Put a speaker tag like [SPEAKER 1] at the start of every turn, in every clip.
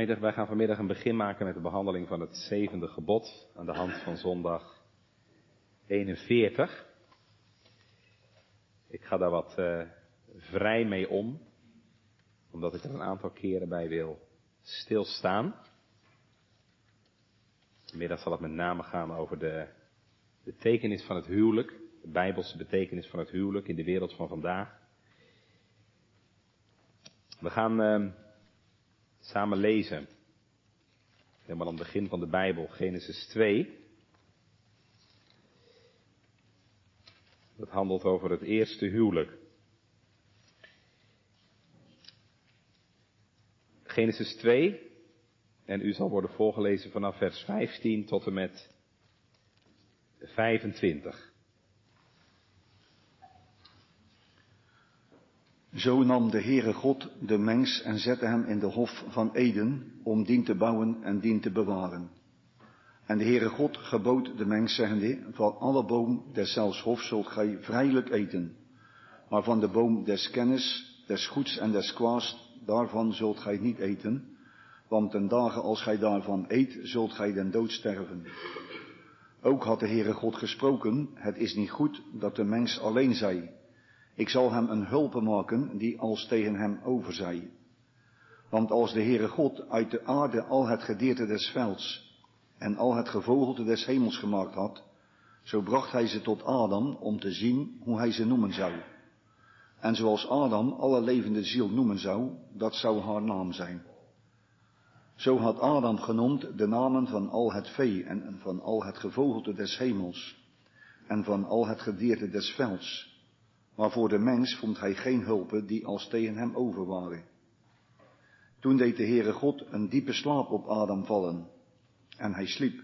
[SPEAKER 1] Gemeente, wij gaan vanmiddag een begin maken met de behandeling van het zevende gebod aan de hand van zondag 41. Ik ga daar wat uh, vrij mee om, omdat ik er een aantal keren bij wil stilstaan. Vanmiddag zal het met name gaan over de betekenis van het huwelijk, de bijbelse betekenis van het huwelijk in de wereld van vandaag. We gaan uh, samen lezen. Helemaal aan het begin van de Bijbel, Genesis 2. Dat handelt over het eerste huwelijk. Genesis 2. En u zal worden voorgelezen vanaf vers 15 tot en met 25.
[SPEAKER 2] Zo nam de Heere God de mens en zette hem in de hof van Eden om dien te bouwen en dien te bewaren. En de Heere God gebood de mens zeggende, van alle boom deszelfs hof zult gij vrijelijk eten. Maar van de boom des kennis, des goeds en des kwaads, daarvan zult gij niet eten. Want ten dagen als gij daarvan eet, zult gij den dood sterven. Ook had de Heere God gesproken, het is niet goed dat de mens alleen zij. Ik zal hem een hulpe maken die als tegen hem overzij. Want als de Heere God uit de aarde al het gedeerte des velds en al het gevogelte des hemels gemaakt had, zo bracht hij ze tot Adam om te zien hoe hij ze noemen zou. En zoals Adam alle levende ziel noemen zou, dat zou haar naam zijn. Zo had Adam genoemd de namen van al het vee en van al het gevogelte des hemels en van al het gedierte des velds. Maar voor de mens vond hij geen hulpen die als tegen hem over waren. Toen deed de Heere God een diepe slaap op Adam vallen. En hij sliep.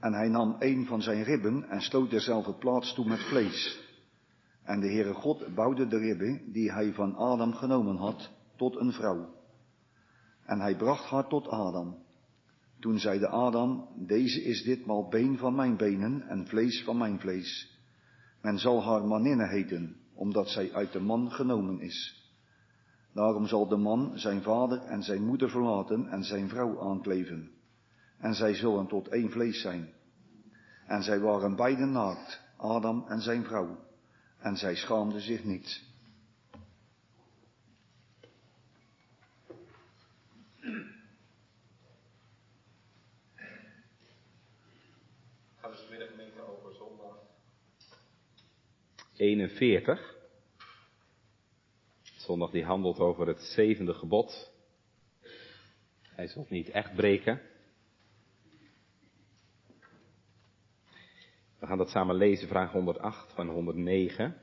[SPEAKER 2] En hij nam een van zijn ribben en sloot dezelfde plaats toe met vlees. En de Heere God bouwde de ribben die hij van Adam genomen had tot een vrouw. En hij bracht haar tot Adam. Toen zeide Adam, deze is ditmaal been van mijn benen en vlees van mijn vlees. Men zal haar maninne heten, omdat zij uit de man genomen is. Daarom zal de man zijn vader en zijn moeder verlaten en zijn vrouw aankleven. En zij zullen tot één vlees zijn. En zij waren beiden naakt, Adam en zijn vrouw. En zij schaamden zich niet.
[SPEAKER 1] Gaan we vanmiddag gemeente over zondag 41. Zondag die handelt over het zevende gebod. Hij zult niet echt breken. We gaan dat samen lezen, vraag 108 van 109.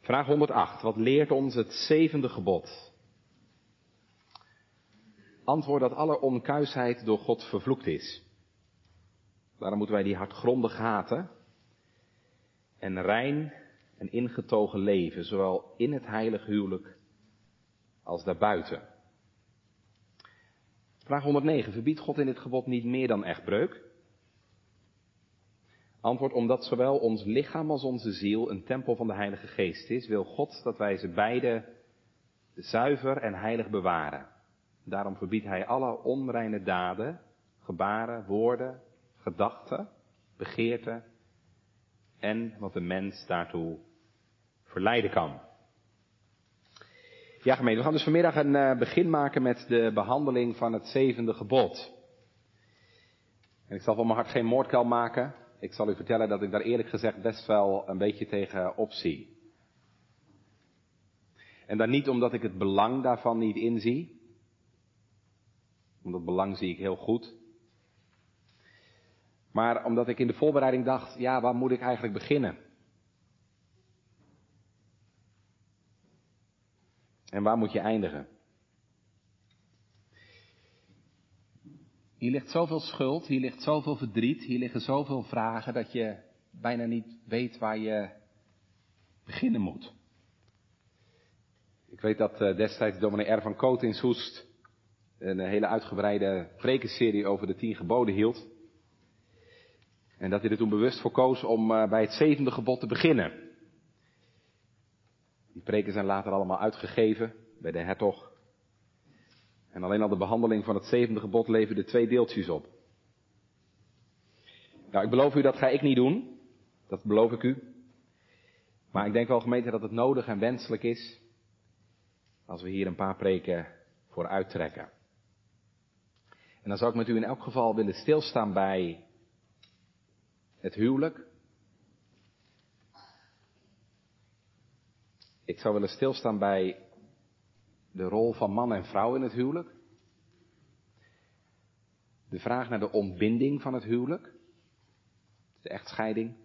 [SPEAKER 1] Vraag 108. Wat leert ons het zevende gebod? Antwoord dat alle onkuisheid door God vervloekt is. Daarom moeten wij die hartgrondig haten en rein en ingetogen leven, zowel in het heilige huwelijk als daarbuiten. Vraag 109. Verbiedt God in dit gebod niet meer dan echtbreuk? Antwoord, omdat zowel ons lichaam als onze ziel een tempel van de Heilige Geest is, wil God dat wij ze beide zuiver en heilig bewaren. Daarom verbiedt Hij alle onreine daden, gebaren, woorden, gedachten, begeerten en wat de mens daartoe verleiden kan. Ja, gemeente, we gaan dus vanmiddag een uh, begin maken met de behandeling van het zevende gebod. En ik zal van mijn hart geen moordkuil maken. Ik zal u vertellen dat ik daar eerlijk gezegd best wel een beetje tegen opzie. En dan niet omdat ik het belang daarvan niet inzie. Want dat belang zie ik heel goed. Maar omdat ik in de voorbereiding dacht, ja, waar moet ik eigenlijk beginnen? En waar moet je eindigen? Hier ligt zoveel schuld, hier ligt zoveel verdriet, hier liggen zoveel vragen dat je bijna niet weet waar je beginnen moet. Ik weet dat uh, destijds dominee R. van Koot in Soest een hele uitgebreide prekenserie over de tien geboden hield. En dat hij er toen bewust voor koos om uh, bij het zevende gebod te beginnen. Die preken zijn later allemaal uitgegeven bij de hertog En alleen al de behandeling van het zevende gebod leverde twee deeltjes op. Nou, ik beloof u dat ga ik niet doen. Dat beloof ik u. Maar ik denk wel gemeente dat het nodig en wenselijk is als we hier een paar preken voor uittrekken. En dan zou ik met u in elk geval willen stilstaan bij het huwelijk. Ik zou willen stilstaan bij de rol van man en vrouw in het huwelijk. De vraag naar de ontbinding van het huwelijk. De echtscheiding.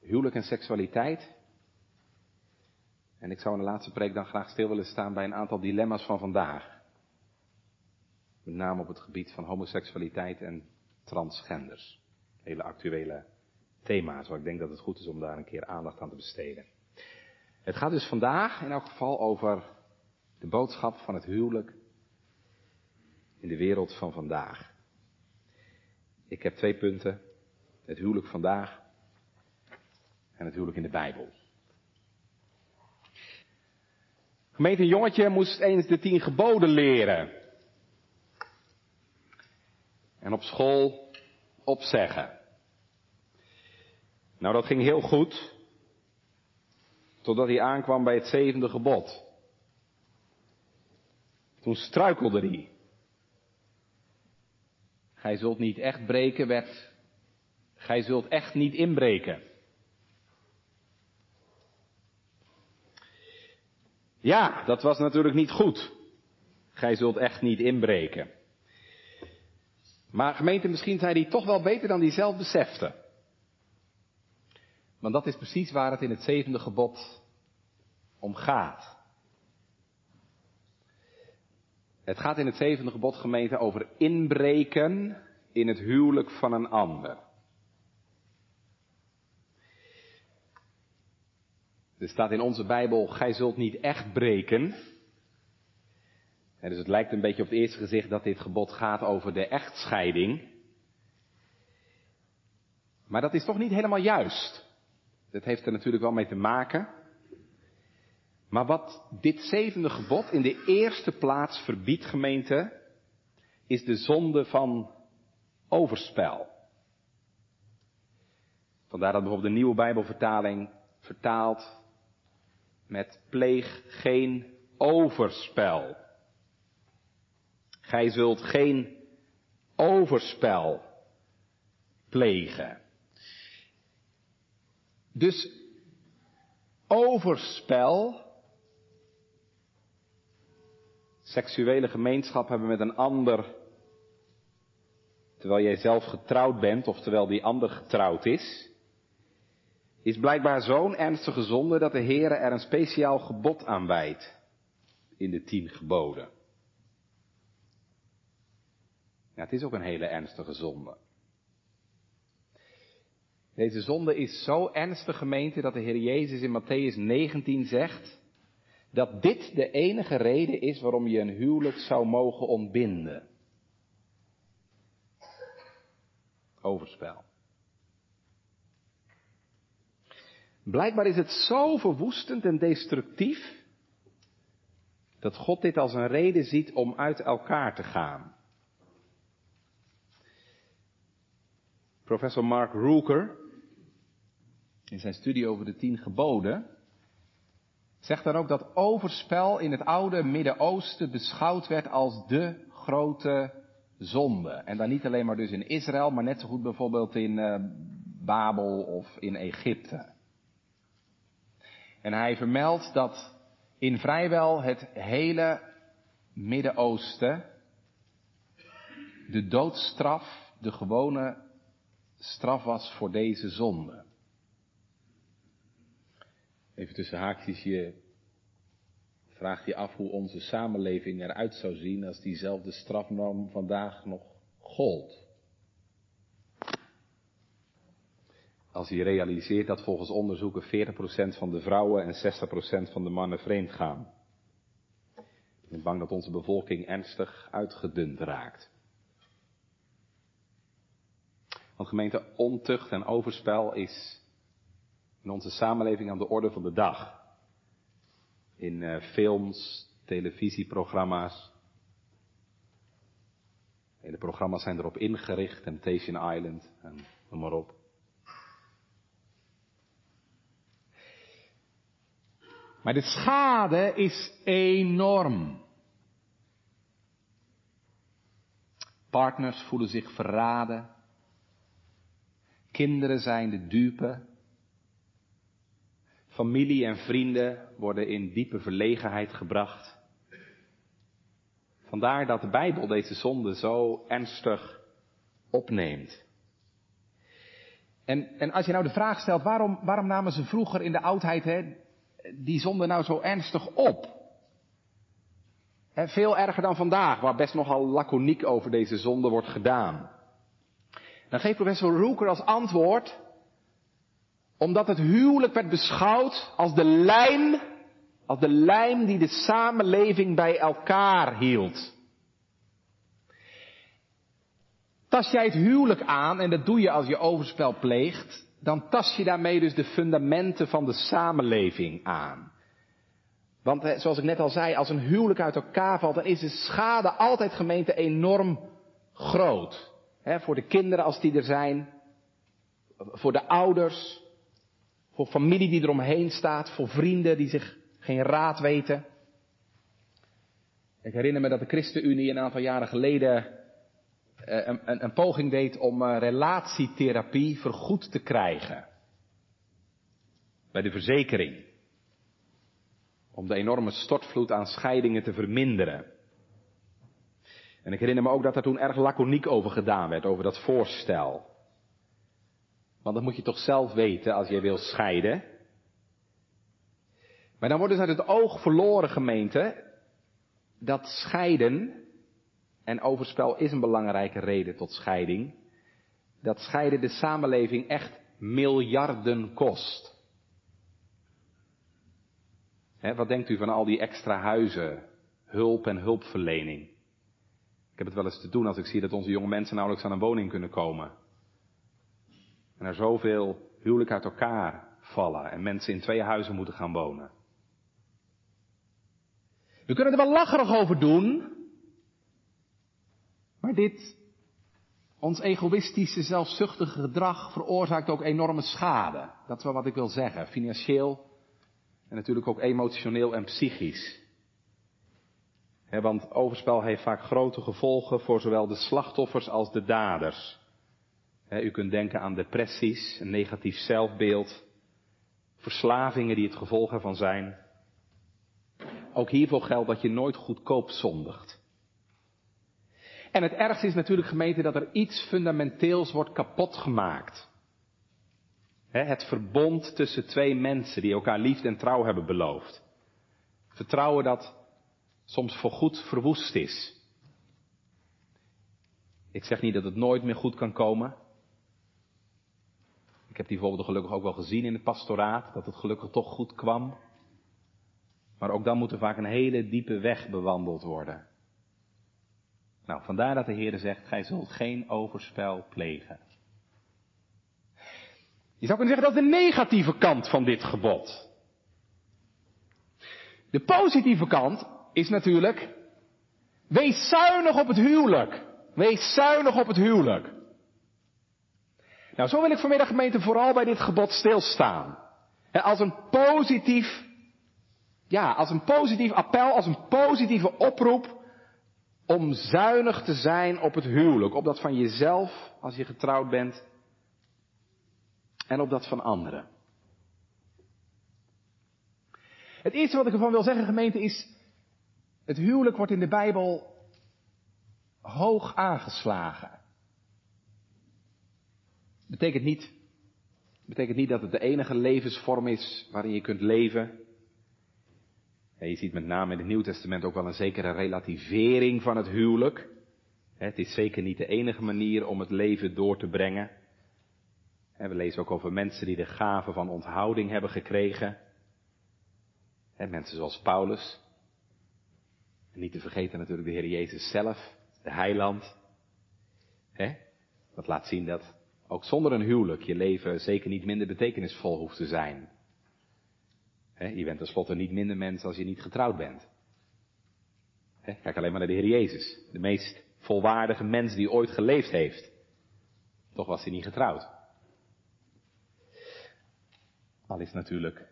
[SPEAKER 1] Huwelijk en seksualiteit. En ik zou in de laatste preek dan graag stil willen staan bij een aantal dilemma's van vandaag. Met name op het gebied van homoseksualiteit en transgenders. Hele actuele thema's waar ik denk dat het goed is om daar een keer aandacht aan te besteden. Het gaat dus vandaag in elk geval over de boodschap van het huwelijk in de wereld van vandaag. Ik heb twee punten. Het huwelijk vandaag en het huwelijk in de Bijbel. Gemeente, een jongetje moest eens de tien geboden leren. En op school opzeggen. Nou, dat ging heel goed. Totdat hij aankwam bij het zevende gebod. Toen struikelde hij. Gij zult niet echt breken, werd. Gij zult echt niet inbreken. Ja, dat was natuurlijk niet goed. Gij zult echt niet inbreken. Maar gemeente, misschien zei hij toch wel beter dan hij zelf besefte. Want dat is precies waar het in het zevende gebod om gaat. Het gaat in het zevende gebod gemeente over inbreken in het huwelijk van een ander. Er staat in onze Bijbel, gij zult niet echt breken. En dus het lijkt een beetje op het eerste gezicht dat dit gebod gaat over de echtscheiding. Maar dat is toch niet helemaal juist. Dat heeft er natuurlijk wel mee te maken. Maar wat dit zevende gebod in de eerste plaats verbiedt, gemeente, is de zonde van overspel. Vandaar dat bijvoorbeeld de nieuwe Bijbelvertaling vertaalt met pleeg geen overspel. Gij zult geen overspel plegen. Dus overspel, seksuele gemeenschap hebben met een ander, terwijl jij zelf getrouwd bent of terwijl die ander getrouwd is, is blijkbaar zo'n ernstige zonde dat de Heere er een speciaal gebod aan wijdt in de tien geboden. Ja, het is ook een hele ernstige zonde. Deze zonde is zo ernstig gemeente dat de Heer Jezus in Matthäus 19 zegt dat dit de enige reden is waarom je een huwelijk zou mogen ontbinden. Overspel. Blijkbaar is het zo verwoestend en destructief dat God dit als een reden ziet om uit elkaar te gaan. Professor Mark Rooker, in zijn studie over de tien geboden, zegt dan ook dat overspel in het oude Midden-Oosten beschouwd werd als de grote zonde. En dan niet alleen maar dus in Israël, maar net zo goed bijvoorbeeld in uh, Babel of in Egypte. En hij vermeldt dat in vrijwel het hele Midden-Oosten de doodstraf de gewone straf was voor deze zonde. Even tussen haakjes, je vraagt je af hoe onze samenleving eruit zou zien als diezelfde strafnorm vandaag nog gold. Als je realiseert dat volgens onderzoeken 40% van de vrouwen en 60% van de mannen vreemd gaan. Ik ben bang dat onze bevolking ernstig uitgedund raakt. Want gemeente, ontucht en overspel is in onze samenleving aan de orde van de dag. In uh, films, televisieprogramma's. En de programma's zijn erop ingericht, Temptation Island en noem maar op. Maar de schade is enorm. Partners voelen zich verraden. Kinderen zijn de dupe. Familie en vrienden worden in diepe verlegenheid gebracht. Vandaar dat de Bijbel deze zonde zo ernstig opneemt. En, en als je nou de vraag stelt, waarom, waarom namen ze vroeger in de oudheid hè, die zonde nou zo ernstig op? Veel erger dan vandaag, waar best nogal laconiek over deze zonde wordt gedaan. Dan geeft professor Roeker als antwoord, omdat het huwelijk werd beschouwd als de lijm, als de lijm die de samenleving bij elkaar hield. Tast jij het huwelijk aan, en dat doe je als je overspel pleegt, dan tast je daarmee dus de fundamenten van de samenleving aan. Want zoals ik net al zei, als een huwelijk uit elkaar valt, dan is de schade altijd gemeente enorm groot. Voor de kinderen als die er zijn, voor de ouders, voor familie die eromheen staat, voor vrienden die zich geen raad weten. Ik herinner me dat de ChristenUnie een aantal jaren geleden eh, een, een, poging deed om uh, relatietherapie vergoed te krijgen. Bij de verzekering. Om de enorme stortvloed aan scheidingen te verminderen. En ik herinner me ook dat er toen erg laconiek over gedaan werd, over dat voorstel. Want dat moet je toch zelf weten als je wil scheiden. Maar dan wordt dus uit het oog verloren gemeente dat scheiden, en overspel is een belangrijke reden tot scheiding, dat scheiden de samenleving echt miljarden kost. wat denkt u van al die extra huizen, hulp en hulpverlening? Ik heb het wel eens te doen als ik zie dat onze jonge mensen nauwelijks aan een woning kunnen komen. En er zoveel huwelijk uit elkaar vallen en mensen in twee huizen moeten gaan wonen. We kunnen er wel lacherig over doen, maar dit, ons egoïstische, zelfzuchtige gedrag veroorzaakt ook enorme schade. Dat is wel wat ik wil zeggen, financieel en natuurlijk ook emotioneel en psychisch. Want overspel heeft vaak grote gevolgen voor zowel de slachtoffers als de daders. u kunt denken aan depressies, een negatief zelfbeeld, verslavingen die het gevolg ervan zijn. Ook hiervoor geldt dat je nooit goedkoop zondigt. En het ergste is natuurlijk gemeente dat er iets fundamenteels wordt kapot gemaakt. Het verbond tussen twee mensen die elkaar liefde en trouw hebben beloofd. Vertrouwen dat soms voorgoed verwoest is. Ik zeg niet dat het nooit meer goed kan komen. Ik heb die voorbeelden gelukkig ook wel gezien in het pastoraat, dat het gelukkig toch goed kwam. Maar ook dan moet er vaak een hele diepe weg bewandeld worden. Nou, vandaar dat de Heer zegt, gij zult geen overspel plegen. Je zou kunnen zeggen dat de negatieve kant van dit gebod. De positieve kant is natuurlijk, wees zuinig op het huwelijk. Wees zuinig op het huwelijk. Nou, zo wil ik vanmiddag gemeente vooral bij dit gebod stilstaan. als een positief, ja, als een positief appel, als een positieve oproep om zuinig te zijn op het huwelijk. Op dat van jezelf, als je getrouwd bent, en op dat van anderen. Het eerste wat ik ervan wil zeggen, gemeente, is, het huwelijk wordt in de Bijbel hoog aangeslagen. Betekent niet, betekent niet dat het de enige levensvorm is waarin je kunt leven. je ziet met name in het Nieuw Testament ook wel een zekere relativering van het huwelijk. Het is zeker niet de enige manier om het leven door te brengen. En we lezen ook over mensen die de gave van onthouding hebben gekregen. En mensen zoals Paulus. En niet te vergeten natuurlijk de Heer Jezus zelf, de heiland. He? Dat laat zien dat ook zonder een huwelijk je leven zeker niet minder betekenisvol hoeft te zijn. je bent tenslotte niet minder mens als je niet getrouwd bent. Kijk alleen maar naar de Heer Jezus. De meest volwaardige mens die ooit geleefd heeft. Toch was hij niet getrouwd. Al is natuurlijk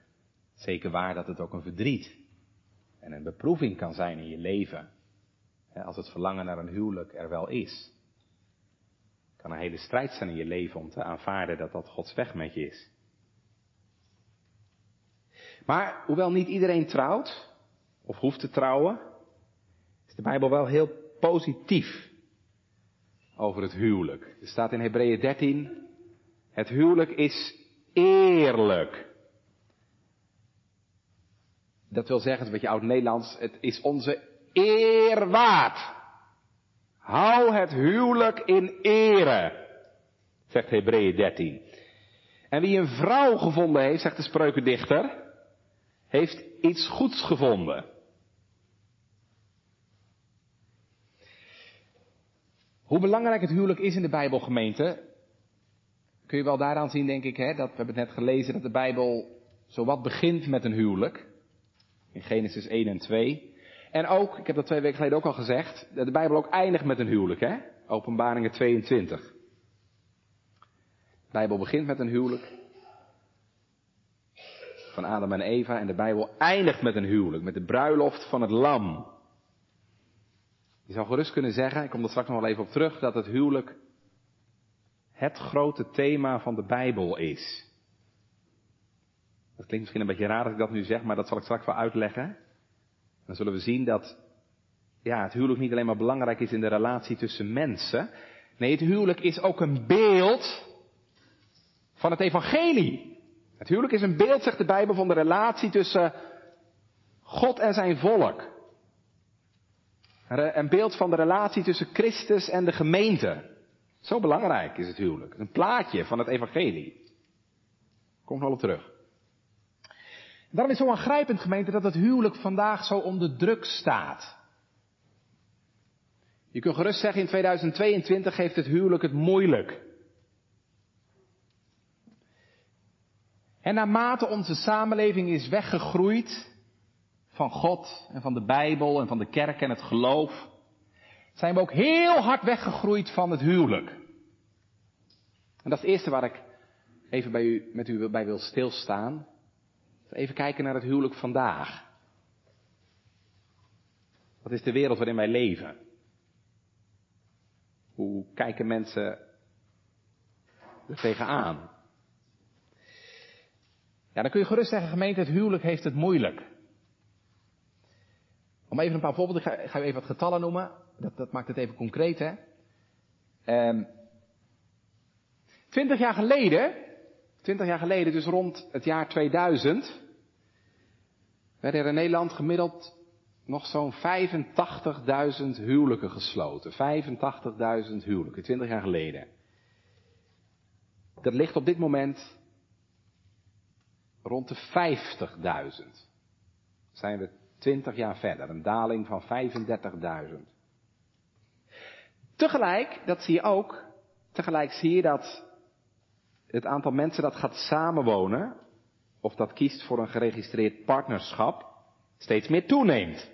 [SPEAKER 1] zeker waar dat het ook een verdriet en een beproeving kan zijn in je leven. Als het verlangen naar een huwelijk er wel is. Het kan een hele strijd zijn in je leven om te aanvaarden dat dat Gods weg met je is. Maar hoewel niet iedereen trouwt, of hoeft te trouwen, is de Bijbel wel heel positief over het huwelijk. Er staat in Hebreeën 13, het huwelijk is eerlijk. Dat wil zeggen, het een beetje oud-Nederlands, het is onze eer waard. Hou het huwelijk in ere, zegt Hebreeën 13. En wie een vrouw gevonden heeft, zegt de spreukendichter, heeft iets goeds gevonden. Hoe belangrijk het huwelijk is in de Bijbelgemeente, kun je wel daaraan zien, denk ik, hè, dat we hebben het net gelezen dat de Bijbel zowat begint met een huwelijk. In Genesis 1 en 2. En ook, ik heb dat twee weken geleden ook al gezegd, dat de Bijbel ook eindigt met een huwelijk, hè? Openbaringen 22. De Bijbel begint met een huwelijk van Adam en Eva en de Bijbel eindigt met een huwelijk, met de bruiloft van het lam. Je zou gerust kunnen zeggen, ik kom er straks nog wel even op terug, dat het huwelijk het grote thema van de Bijbel is. Dat klinkt misschien een beetje raar dat ik dat nu zeg, maar dat zal ik straks wel uitleggen. Dan zullen we zien dat ja, het huwelijk niet alleen maar belangrijk is in de relatie tussen mensen. Nee, het huwelijk is ook een beeld van het evangelie. Het huwelijk is een beeld, zegt de Bijbel, van de relatie tussen God en zijn volk. Een beeld van de relatie tussen Christus en de gemeente. Zo belangrijk is het huwelijk. Een plaatje van het evangelie. Kom nog op terug. Daarom is het zo aangrijpend, gemeente, dat het huwelijk vandaag zo onder druk staat. Je kunt gerust zeggen, in 2022 heeft het huwelijk het moeilijk. En naarmate onze samenleving is weggegroeid van God en van de Bijbel en van de kerk en het geloof, zijn we ook heel hard weggegroeid van het huwelijk. En dat is het eerste waar ik even bij u, met u bij wil stilstaan. Even kijken naar het huwelijk vandaag. Wat is de wereld waarin wij leven? Hoe kijken mensen er tegenaan? Ja, dan kun je gerust zeggen, gemeente, het huwelijk heeft het moeilijk. Om even een paar voorbeelden, ik ga, ga even wat getallen noemen. Dat, dat maakt het even concreet, hè. Um, twintig jaar geleden, twintig jaar geleden, dus rond het jaar 2000, werden er in Nederland gemiddeld nog zo'n 85.000 huwelijken gesloten. 85.000 huwelijken, 20 jaar geleden. Dat ligt op dit moment rond de 50.000. Zijn we 20 jaar verder, een daling van 35.000. Tegelijk, dat zie je ook, tegelijk zie je dat het aantal mensen dat gaat samenwonen, of dat kiest voor een geregistreerd partnerschap, steeds meer toeneemt.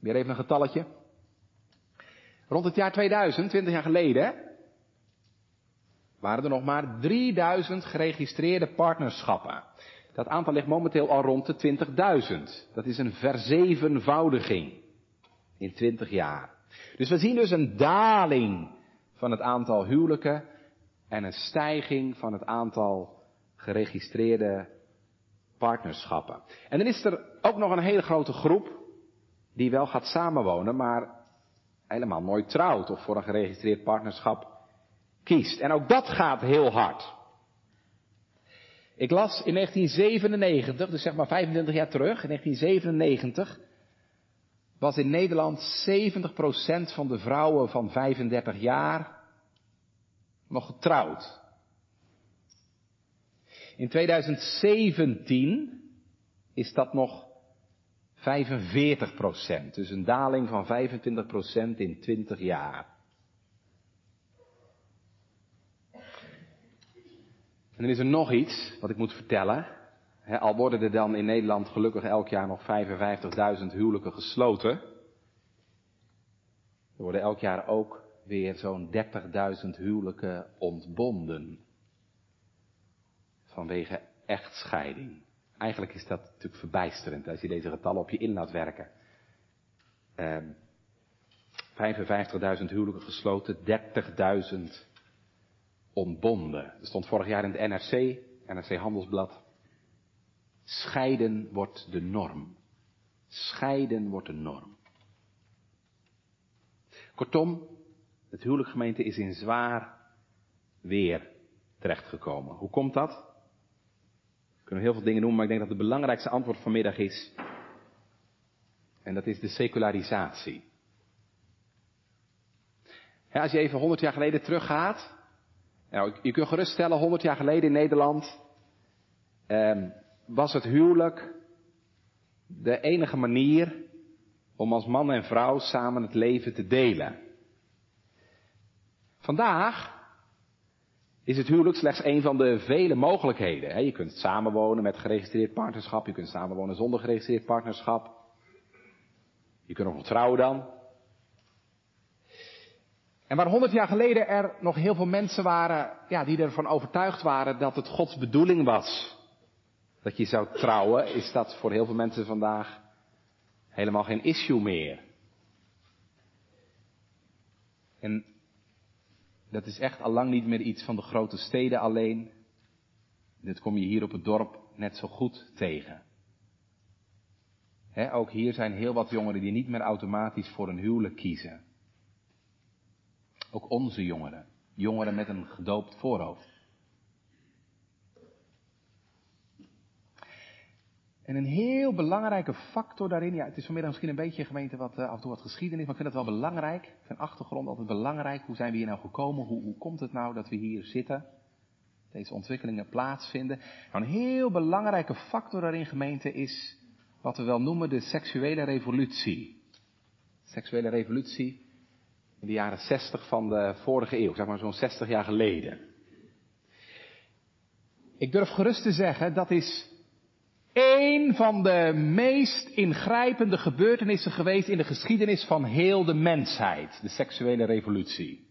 [SPEAKER 1] Weer even een getalletje. Rond het jaar 2000, 20 jaar geleden, waren er nog maar 3000 geregistreerde partnerschappen. Dat aantal ligt momenteel al rond de 20.000. Dat is een verzevenvoudiging in 20 jaar. Dus we zien dus een daling van het aantal huwelijken en een stijging van het aantal geregistreerde partnerschappen. En dan is er ook nog een hele grote groep die wel gaat samenwonen, maar helemaal nooit trouwt of voor een geregistreerd partnerschap kiest. En ook dat gaat heel hard. Ik las in 1997, dus zeg maar 25 jaar terug, in 1997 was in Nederland 70% van de vrouwen van 35 jaar nog getrouwd. In 2017 is dat nog 45 procent. Dus een daling van 25 procent in 20 jaar. En dan is er nog iets wat ik moet vertellen. al worden er dan in Nederland gelukkig elk jaar nog 55.000 huwelijken gesloten. Er worden elk jaar ook weer zo'n 30.000 huwelijken ontbonden. Vanwege echtscheiding. Eigenlijk is dat natuurlijk verbijsterend als je deze getallen op je in laat werken. Eh, 55.000 huwelijken gesloten, 30.000 ontbonden. Er stond vorig jaar in het NRC, NRC Handelsblad. Scheiden wordt de norm. Scheiden wordt de norm. Kortom, het huwelijkgemeente is in zwaar weer terechtgekomen. Hoe komt dat? Kunnen heel veel dingen noemen, maar ik denk dat het belangrijkste antwoord vanmiddag is. En dat is de secularisatie. Ja, als je even 100 jaar geleden teruggaat. Nou, je kunt geruststellen, 100 jaar geleden in Nederland. Eh, was het huwelijk de enige manier om als man en vrouw samen het leven te delen. Vandaag is het huwelijk slechts een van de vele mogelijkheden. Je kunt samenwonen met geregistreerd partnerschap, je kunt samenwonen zonder geregistreerd partnerschap. Je kunt nog trouwen dan. En waar honderd jaar geleden er nog heel veel mensen waren, ja, die ervan overtuigd waren dat het Gods bedoeling was dat je zou trouwen, is dat voor heel veel mensen vandaag helemaal geen issue meer. En dat is echt al lang niet meer iets van de grote steden alleen. Dit kom je hier op het dorp net zo goed tegen. ook hier zijn heel wat jongeren die niet meer automatisch voor een huwelijk kiezen. Ook onze jongeren. Jongeren met een gedoopt voorhoofd. En een heel belangrijke factor daarin, ja, het is vanmiddag misschien een beetje gemeente wat uh, af en toe wat geschiedenis, maar ik vind het wel belangrijk. Ik vind achtergrond altijd belangrijk. Hoe zijn we hier nou gekomen? Hoe, hoe komt het nou dat we hier zitten? Deze ontwikkelingen plaatsvinden. Nou, een heel belangrijke factor daarin, gemeente, is wat we wel noemen de seksuele revolutie. seksuele revolutie in de jaren 60 van de vorige eeuw, zeg maar zo'n 60 jaar geleden. Ik durf gerust te zeggen, dat is een van de meest ingrijpende gebeurtenissen geweest in de geschiedenis van heel de mensheid, de seksuele revolutie.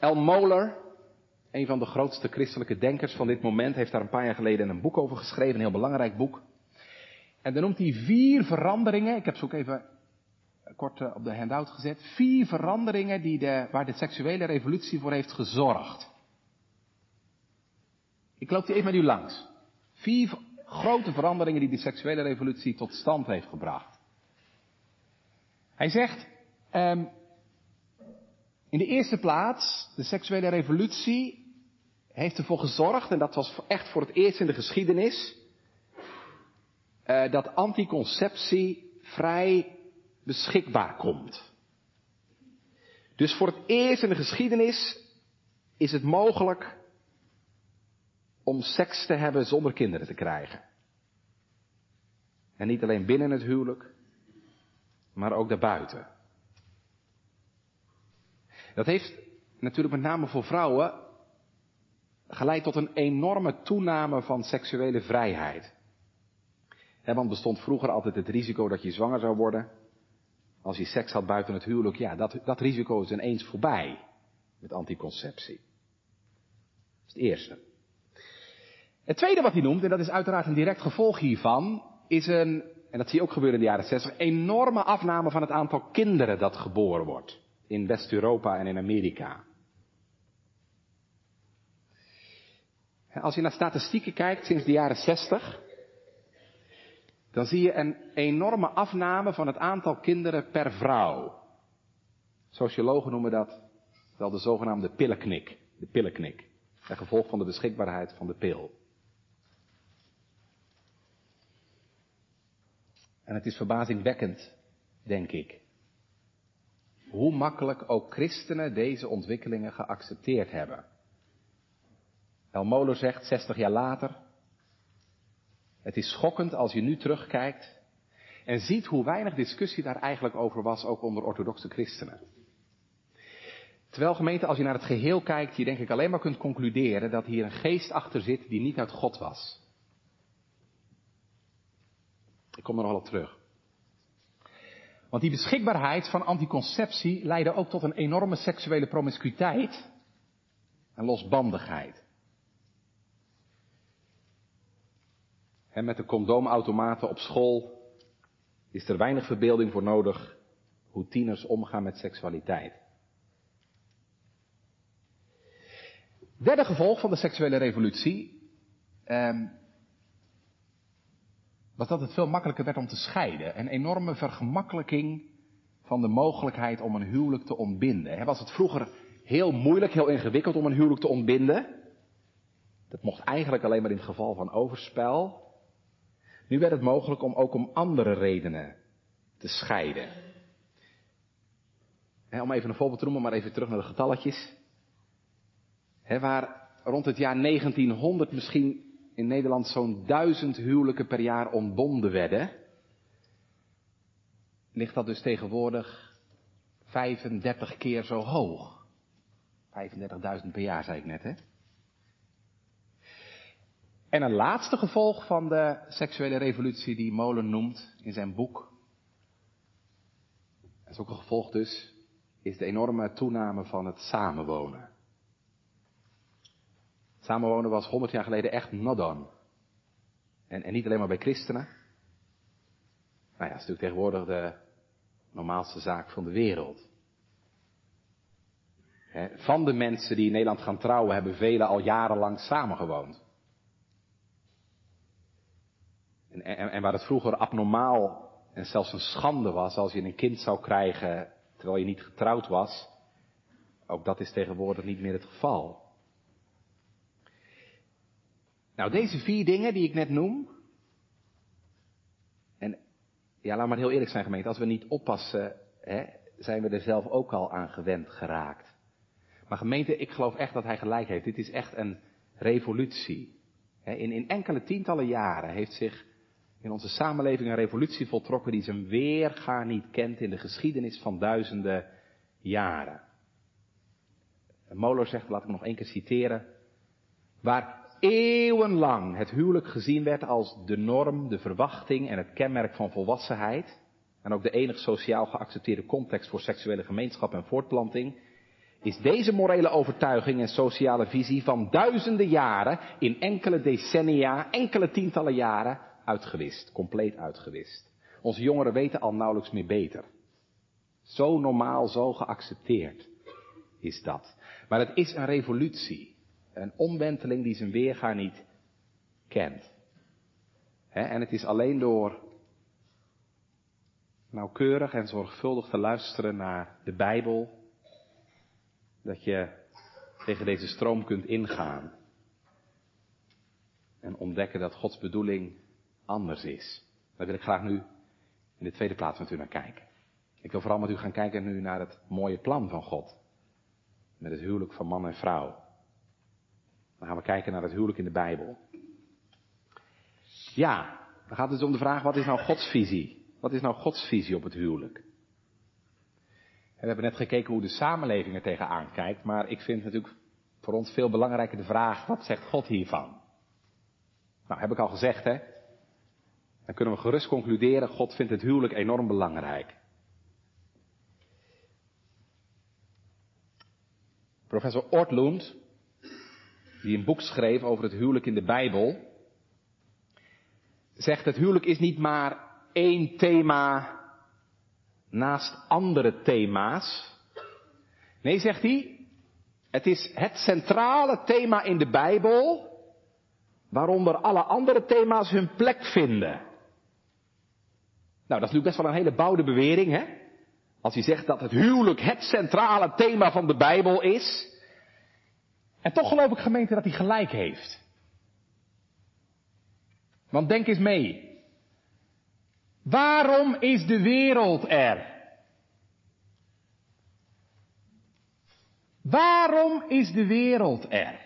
[SPEAKER 1] El Moller, een van de grootste christelijke denkers van dit moment, heeft daar een paar jaar geleden een boek over geschreven, een heel belangrijk boek. En dan noemt hij vier veranderingen, ik heb ze ook even kort eh, op de handout gezet, vier veranderingen die de, waar de seksuele revolutie voor heeft gezorgd. Ik loop die even met u langs. Vier grote veranderingen die de seksuele revolutie tot stand heeft gebracht. Hij zegt, um, in de eerste plaats, de seksuele revolutie heeft ervoor gezorgd, en dat was echt voor het eerst in de geschiedenis, uh, dat anticonceptie vrij beschikbaar komt. Dus voor het eerst in de geschiedenis is het mogelijk om seks te hebben zonder kinderen te krijgen. En niet alleen binnen het huwelijk, maar ook daarbuiten. Dat heeft natuurlijk met name voor vrouwen geleid tot een enorme toename van seksuele vrijheid. want bestond vroeger altijd het risico dat je zwanger zou worden. Als je seks had buiten het huwelijk, ja, dat, dat risico is ineens voorbij met anticonceptie. Dat is het eerste. Het tweede wat hij noemt, en dat is uiteraard een direct gevolg hiervan, is een, en dat zie je ook gebeuren in de jaren 60, enorme afname van het aantal kinderen dat geboren wordt. In West-Europa en in Amerika. Als je naar statistieken kijkt sinds de jaren 60, dan zie je een enorme afname van het aantal kinderen per vrouw. Sociologen noemen dat wel de zogenaamde pillenknik. De pillenknik. Een gevolg van de beschikbaarheid van de pil. En het is verbazingwekkend, denk ik, hoe makkelijk ook christenen deze ontwikkelingen geaccepteerd hebben. El Moller zegt 60 jaar later, het is schokkend als je nu terugkijkt en ziet hoe weinig discussie daar eigenlijk over was, ook onder orthodoxe christenen. Terwijl gemeente, als je naar het geheel kijkt, je denk ik alleen maar kunt concluderen dat hier een geest achter zit die niet uit God was. Ik kom er nog wel op terug. Want die beschikbaarheid van anticonceptie leidde ook tot een enorme seksuele promiscuïteit en losbandigheid. En met de condoomautomaten op school is er weinig verbeelding voor nodig hoe tieners omgaan met seksualiteit. Derde gevolg van de seksuele revolutie eh, was dat het veel makkelijker werd om te scheiden. Een enorme vergemakkelijking van de mogelijkheid om een huwelijk te ontbinden. was het vroeger heel moeilijk, heel ingewikkeld om een huwelijk te ontbinden? Dat mocht eigenlijk alleen maar in het geval van overspel. Nu werd het mogelijk om ook om andere redenen te scheiden. om even een voorbeeld te noemen, maar even terug naar de getalletjes. waar rond het jaar 1900 misschien in Nederland zo'n duizend huwelijken per jaar ontbonden werden, ligt dat dus tegenwoordig 35 keer zo hoog. 35.000 per jaar, zei ik net, hè? En een laatste gevolg van de seksuele revolutie die Molen noemt in zijn boek, dat is ook een gevolg dus, is de enorme toename van het samenwonen. Samenwonen was 100 jaar geleden echt done. En, en niet alleen maar bij christenen. Nou ja, dat is natuurlijk tegenwoordig de normaalste zaak van de wereld. van de mensen die in Nederland gaan trouwen, hebben velen al jarenlang samengewoond. En, en, en, waar het vroeger abnormaal en zelfs een schande was als je een kind zou krijgen terwijl je niet getrouwd was, ook dat is tegenwoordig niet meer het geval. Nou, deze vier dingen die ik net noem. En ja, laat maar heel eerlijk zijn, gemeente. Als we niet oppassen, hè, zijn we er zelf ook al aan gewend geraakt. Maar gemeente, ik geloof echt dat hij gelijk heeft. Dit is echt een revolutie. In, in enkele tientallen jaren heeft zich in onze samenleving een revolutie voltrokken die zijn weerga niet kent in de geschiedenis van duizenden jaren. Moller zegt, laat ik nog één keer citeren, waar eeuwenlang het huwelijk gezien werd als de norm, de verwachting en het kenmerk van volwassenheid, en ook de enig sociaal geaccepteerde context voor seksuele gemeenschap en voortplanting, is deze morele overtuiging en sociale visie van duizenden jaren in enkele decennia, enkele tientallen jaren uitgewist, compleet uitgewist. Onze jongeren weten al nauwelijks meer beter. Zo normaal, zo geaccepteerd is dat. Maar het is een revolutie. Een omwenteling die zijn weerga niet kent. en het is alleen door nauwkeurig en zorgvuldig te luisteren naar de Bijbel dat je tegen deze stroom kunt ingaan. En ontdekken dat Gods bedoeling anders is. Daar wil ik graag nu in de tweede plaats met u naar kijken. Ik wil vooral met u gaan kijken nu naar het mooie plan van God. Met het huwelijk van man en vrouw. Dan gaan we kijken naar het huwelijk in de Bijbel. Ja, dan gaat het dus om de vraag, wat is nou Gods visie? Wat is nou Gods visie op het huwelijk? We hebben net gekeken hoe de samenleving er tegenaan kijkt, maar ik vind natuurlijk voor ons veel belangrijker de vraag, wat zegt God hiervan? Nou, heb ik al gezegd, hè? Dan kunnen we gerust concluderen, God vindt het huwelijk enorm belangrijk. Professor Ortlund, die een boek schreef over het huwelijk in de Bijbel, zegt het huwelijk is niet maar één thema naast andere thema's. Nee, zegt hij, het is het centrale thema in de Bijbel, waaronder alle andere thema's hun plek vinden. Nou, dat is natuurlijk best wel een hele boude bewering, hè? Als hij zegt dat het huwelijk het centrale thema van de Bijbel is. En toch geloof ik gemeente dat hij gelijk heeft. Want denk eens mee. Waarom is de wereld er? Waarom is de wereld er?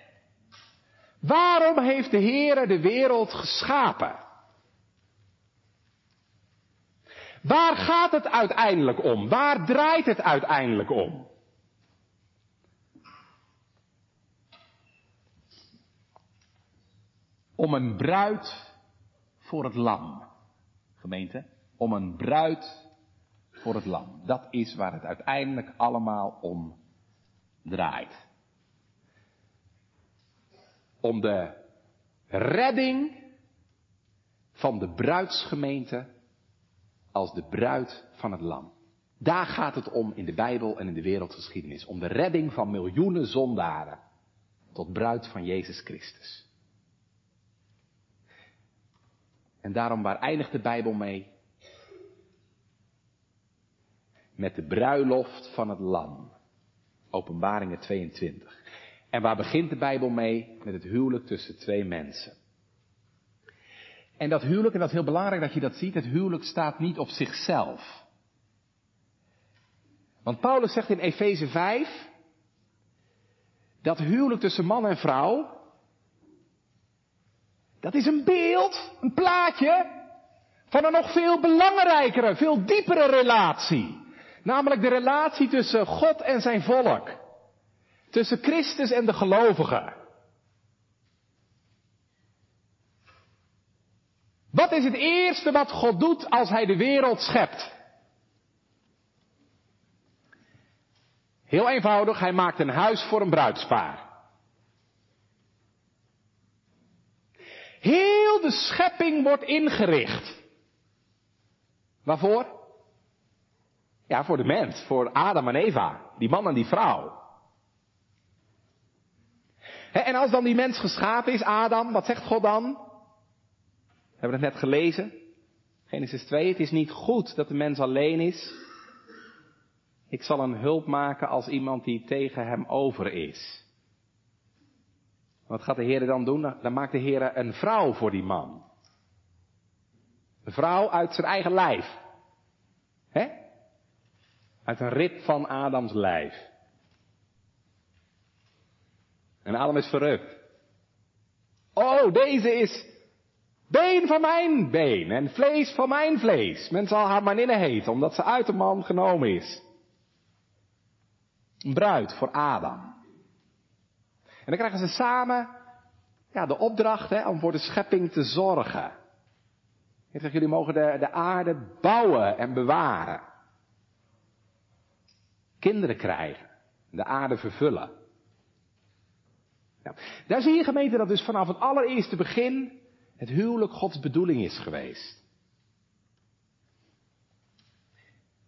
[SPEAKER 1] Waarom heeft de Heere de wereld geschapen? Waar gaat het uiteindelijk om? Waar draait het uiteindelijk om? Om een bruid voor het lam. Gemeente, om een bruid voor het lam. Dat is waar het uiteindelijk allemaal om draait. Om de redding van de bruidsgemeente als de bruid van het lam. Daar gaat het om in de Bijbel en in de wereldgeschiedenis. Om de redding van miljoenen zondaren tot bruid van Jezus Christus. En daarom, waar eindigt de Bijbel mee? Met de bruiloft van het lam. Openbaringen 22. En waar begint de Bijbel mee? Met het huwelijk tussen twee mensen. En dat huwelijk, en dat is heel belangrijk dat je dat ziet, het huwelijk staat niet op zichzelf. Want Paulus zegt in Efeze 5 dat huwelijk tussen man en vrouw, dat is een beeld, een plaatje van een nog veel belangrijkere, veel diepere relatie. Namelijk de relatie tussen God en zijn volk. Tussen Christus en de gelovigen. Wat is het eerste wat God doet als hij de wereld schept? Heel eenvoudig, hij maakt een huis voor een bruidspaar. Heel de schepping wordt ingericht. Waarvoor? Ja, voor de mens, voor Adam en Eva, die man en die vrouw. en als dan die mens geschapen is, Adam, wat zegt God dan? We hebben het net gelezen. Genesis 2, het is niet goed dat de mens alleen is. Ik zal een hulp maken als iemand die tegen hem over is. Wat gaat de Heer dan doen? Dan maakt de Heer een vrouw voor die man. Een vrouw uit zijn eigen lijf. Hè? Uit een rib van Adams lijf. En Adam is verrukt. Oh, deze is been van mijn been en vlees van mijn vlees. Men zal haar maninne heten, omdat ze uit de man genomen is. Een bruid voor Adam. En dan krijgen ze samen ja, de opdracht hè, om voor de schepping te zorgen. Ik zeg, jullie mogen de, de aarde bouwen en bewaren. Kinderen krijgen. De aarde vervullen. Ja, daar zie je gemeente dat dus vanaf het allereerste begin het huwelijk Gods bedoeling is geweest.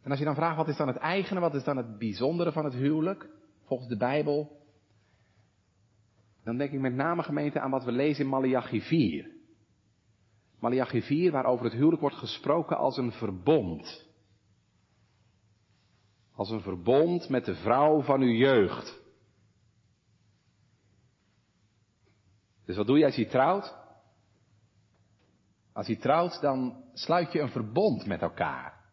[SPEAKER 1] En als je dan vraagt wat is dan het eigene, wat is dan het bijzondere van het huwelijk, volgens de Bijbel, dan denk ik met name gemeente aan wat we lezen in Malachi 4. Malachi 4, waarover het huwelijk wordt gesproken als een verbond. Als een verbond met de vrouw van uw jeugd. Dus wat doe je als je trouwt? Als je trouwt, dan sluit je een verbond met elkaar.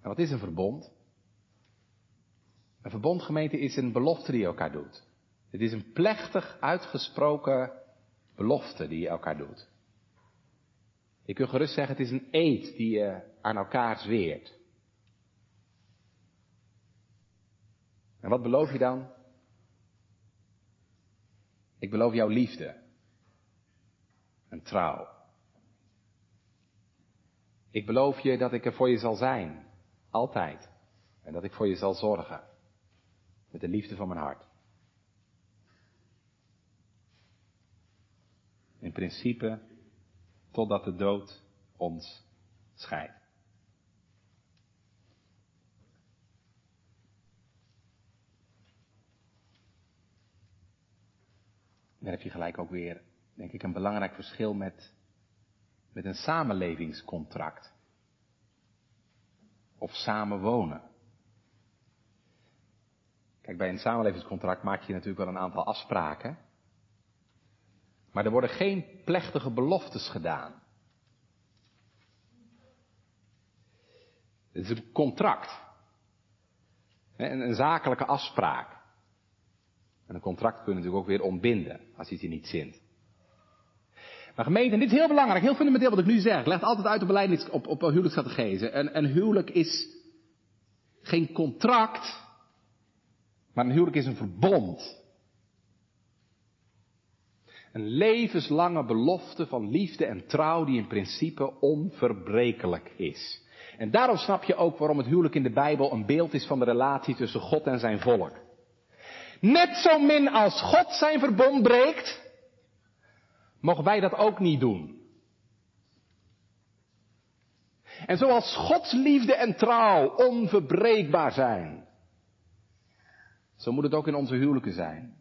[SPEAKER 1] En wat is een verbond? Een verbondgemeente is een belofte die je elkaar doet. Het is een plechtig uitgesproken belofte die je elkaar doet. Je kunt gerust zeggen, het is een eed die je aan elkaar zweert. En wat beloof je dan? Ik beloof jou liefde en trouw. Ik beloof je dat ik er voor je zal zijn, altijd. En dat ik voor je zal zorgen. Met de liefde van mijn hart. In principe totdat de dood ons scheidt. Dan heb je gelijk ook weer, denk ik, een belangrijk verschil met, met een samenlevingscontract. Of samenwonen. Kijk, bij een samenlevingscontract maak je natuurlijk wel een aantal afspraken. Maar er worden geen plechtige beloftes gedaan. Het is een contract. Een, een zakelijke afspraak. En een contract kun je natuurlijk ook weer ontbinden, als het je niet zint. Maar gemeente, en dit is heel belangrijk, heel fundamenteel wat ik nu zeg. Ik leg altijd uit op, beleid, op, op huwelijksstrategieën. Een, een huwelijk is geen contract, maar een huwelijk is een verbond. Een levenslange belofte van liefde en trouw die in principe onverbrekelijk is. En daarom snap je ook waarom het huwelijk in de Bijbel een beeld is van de relatie tussen God en zijn volk. Net zo min als God zijn verbond breekt, mogen wij dat ook niet doen. En zoals Gods liefde en trouw onverbreekbaar zijn, zo moet het ook in onze huwelijken zijn.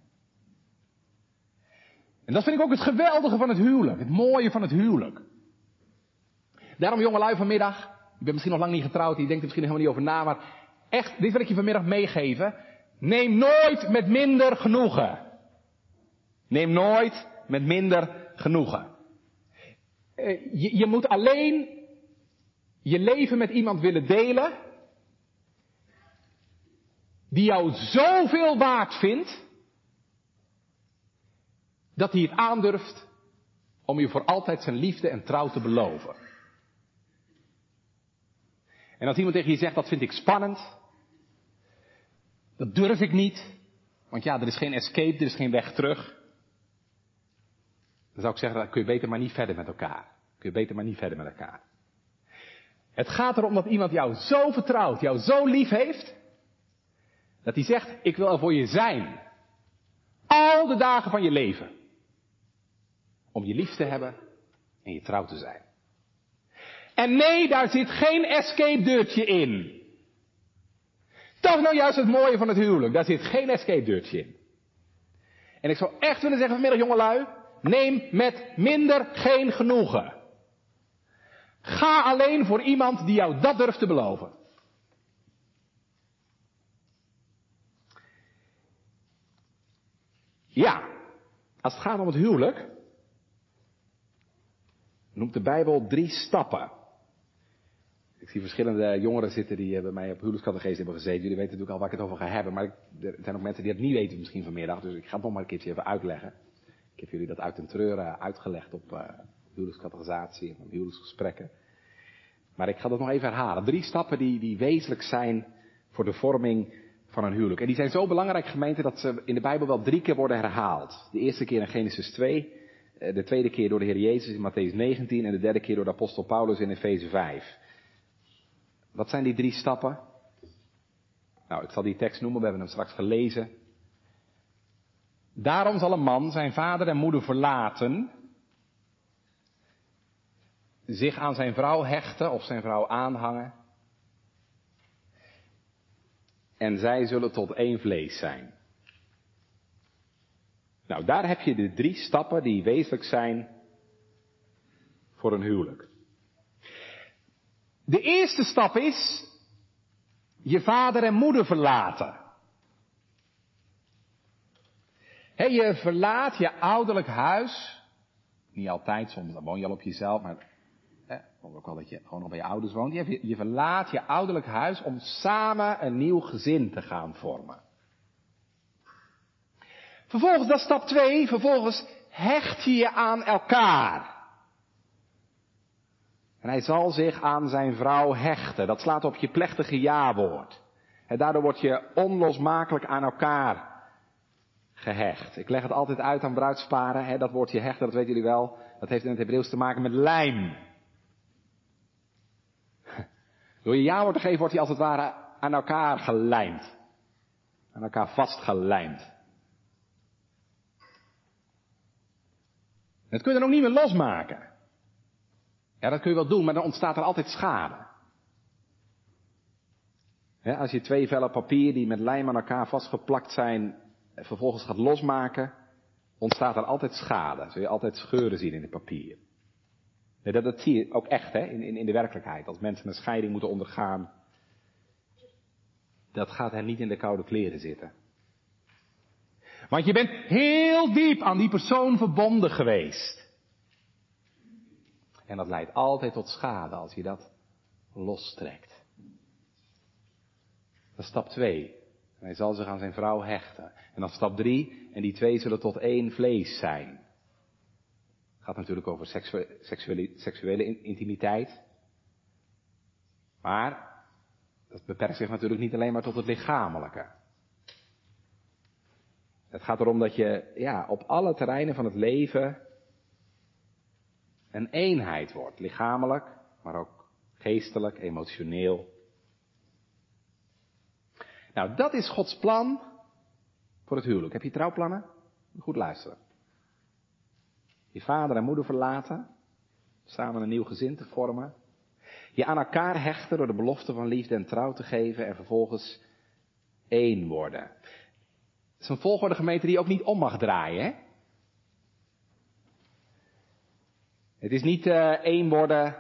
[SPEAKER 1] En dat vind ik ook het geweldige van het huwelijk, het mooie van het huwelijk. Daarom jongelui vanmiddag, je bent misschien nog lang niet getrouwd, je denkt er misschien helemaal niet over na, maar echt, dit wil ik je vanmiddag meegeven. Neem nooit met minder genoegen. Neem nooit met minder genoegen. Eh, je, je moet alleen je leven met iemand willen delen die jou zoveel waard vindt, dat hij het aandurft om je voor altijd zijn liefde en trouw te beloven. En als iemand tegen je zegt, dat vind ik spannend, dat durf ik niet, want ja, er is geen escape, er is geen weg terug. Dan zou ik zeggen, dan kun je beter maar niet verder met elkaar. Kun je beter maar niet verder met elkaar. Het gaat erom dat iemand jou zo vertrouwt, jou zo lief heeft, dat hij zegt, ik wil er voor je zijn. Al de dagen van je leven. Om je lief te hebben en je trouw te zijn. En nee, daar zit geen escape deurtje in. Dat is nou juist het mooie van het huwelijk. Daar zit geen escape deurtje in. En ik zou echt willen zeggen vanmiddag, jongelui, neem met minder geen genoegen. Ga alleen voor iemand die jou dat durft te beloven. Ja, als het gaat om het huwelijk, noemt de Bijbel drie stappen. Ik zie verschillende jongeren zitten die bij mij op huwelijkscategees hebben gezeten. Jullie weten natuurlijk al waar ik het over ga hebben, maar er zijn ook mensen die het niet weten misschien vanmiddag. Dus ik ga het nog maar een keertje even uitleggen. Ik heb jullie dat uit en treuren uitgelegd op uh, en huwelijksgesprekken. Maar ik ga dat nog even herhalen. Drie stappen die, die wezenlijk zijn voor de vorming van huwelijk. En die zijn zo belangrijk gemeente dat ze in de Bijbel wel drie keer worden herhaald. De eerste keer in Genesis 2, eh, de tweede keer door de Heer Jezus in Matthäus 19 en de derde keer door de apostel Paulus in Efeze 5. Wat zijn die drie stappen? Nou, ik zal die tekst noemen, we hebben hem straks gelezen. Daarom zal een man zijn vader en moeder verlaten, zich aan zijn vrouw hechten of zijn vrouw aanhangen. En zij zullen tot één vlees zijn. Nou, daar heb je de drie stappen die wezenlijk zijn voor een huwelijk. De eerste stap is je vader en moeder verlaten. Je verlaat je ouderlijk huis. Niet altijd, soms dan woon je al op jezelf, maar hè, ook wel dat je gewoon nog bij je ouders woont. Je, je verlaat je ouderlijk huis om samen een nieuw gezin te gaan vormen. Vervolgens, dat is stap 2, vervolgens hecht je je aan elkaar. En hij zal zich aan zijn vrouw hechten. Dat slaat op je plechtige ja-woord. En daardoor word je onlosmakelijk aan elkaar gehecht. Ik leg het altijd uit aan bruidsparen. Hè, dat woordje hechten, dat weten jullie wel. Dat heeft in het Hebreeuws te maken met lijm. Door je ja-woord te geven wordt hij als het ware aan elkaar gelijmd. Aan elkaar vastgelijmd. Dat kun je dan ook niet meer losmaken. Ja, dat kun je wel doen, maar dan ontstaat er altijd schade. als je twee vellen papier die met lijm aan elkaar vastgeplakt zijn, vervolgens gaat losmaken, ontstaat er altijd schade. Zul je altijd scheuren zien in het papier. Dat, dat zie je ook echt hè, in, in, in de werkelijkheid. Als mensen een scheiding moeten ondergaan, dat gaat hen niet in de koude kleren zitten. Want je bent heel diep aan die persoon verbonden geweest. En dat leidt altijd tot schade als je dat lostrekt. Dat is stap 2. Hij zal zich aan zijn vrouw hechten. En dan stap 3. En die twee zullen tot één vlees zijn. Gaat natuurlijk over seksuele, seksuele intimiteit. Maar dat beperkt zich natuurlijk niet alleen maar tot het lichamelijke. Het gaat erom dat je ja, op alle terreinen van het leven een eenheid wordt. Lichamelijk, maar ook geestelijk, emotioneel. Nou, dat is Gods plan voor het huwelijk. Heb je trouwplannen? Goed luisteren. Je vader en moeder verlaten, samen een nieuw gezin te vormen. Je aan elkaar hechten door de belofte van liefde en trouw te geven en vervolgens één worden. Het is een volgorde gemeente die ook niet om mag draaien. Hè? Het is niet uh, één worden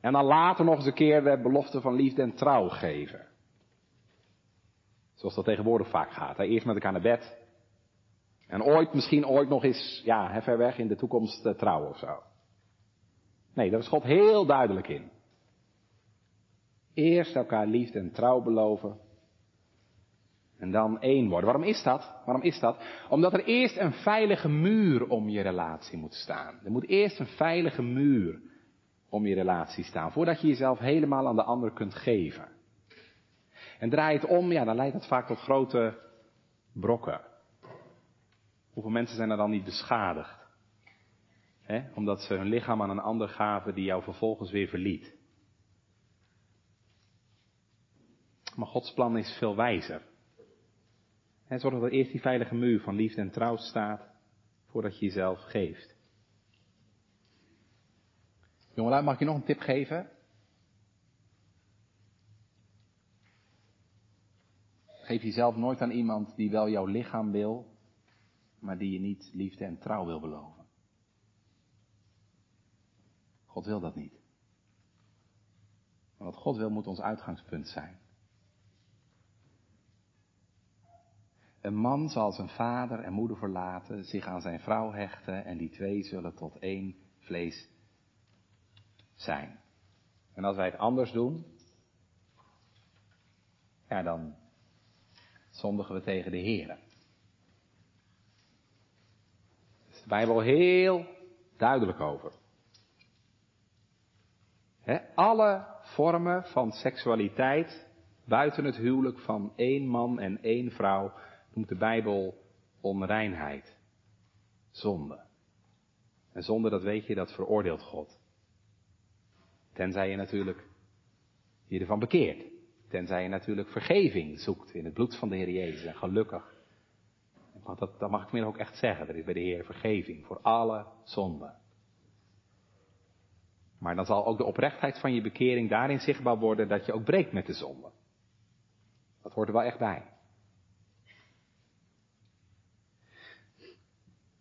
[SPEAKER 1] en dan later nog eens een keer de belofte van liefde en trouw geven. Zoals dat tegenwoordig vaak gaat. Hè? Eerst met elkaar naar bed. En ooit, misschien ooit nog eens, ja, ver weg in de toekomst uh, trouwen of zo. Nee, daar is God heel duidelijk in. Eerst elkaar liefde en trouw beloven. En dan één worden. Waarom is dat? Waarom is dat? Omdat er eerst een veilige muur om je relatie moet staan. Er moet eerst een veilige muur om je relatie staan. Voordat je jezelf helemaal aan de ander kunt geven. En draai het om, ja, dan leidt dat vaak tot grote brokken. Hoeveel mensen zijn er dan niet beschadigd? Omdat ze hun lichaam aan een ander gaven die jou vervolgens weer verliet. Maar Gods plan is veel wijzer. He, zorg dat er eerst die veilige muur van liefde en trouw staat, voordat je jezelf geeft. Jongelui, mag ik je nog een tip geven? Geef jezelf nooit aan iemand die wel jouw lichaam wil, maar die je niet liefde en trouw wil beloven. God wil dat niet. Maar wat God wil moet ons uitgangspunt zijn. Een man zal zijn vader en moeder verlaten, zich aan zijn vrouw hechten en die twee zullen tot één vlees zijn. En als wij het anders doen, ja dan zondigen we tegen de Heer. Daar is de Bijbel heel duidelijk over. alle vormen van seksualiteit buiten het huwelijk van één man en één vrouw noemt de Bijbel onreinheid, zonde. En zonde, dat weet je, dat veroordeelt God. Tenzij je natuurlijk je ervan bekeert. Tenzij je natuurlijk vergeving zoekt in het bloed van de Heer Jezus. En gelukkig, dat, dat mag ik meer ook echt zeggen, er is bij de Heer vergeving voor alle zonden. Maar dan zal ook de oprechtheid van je bekering daarin zichtbaar worden dat je ook breekt met de zonde. Dat hoort er wel echt bij.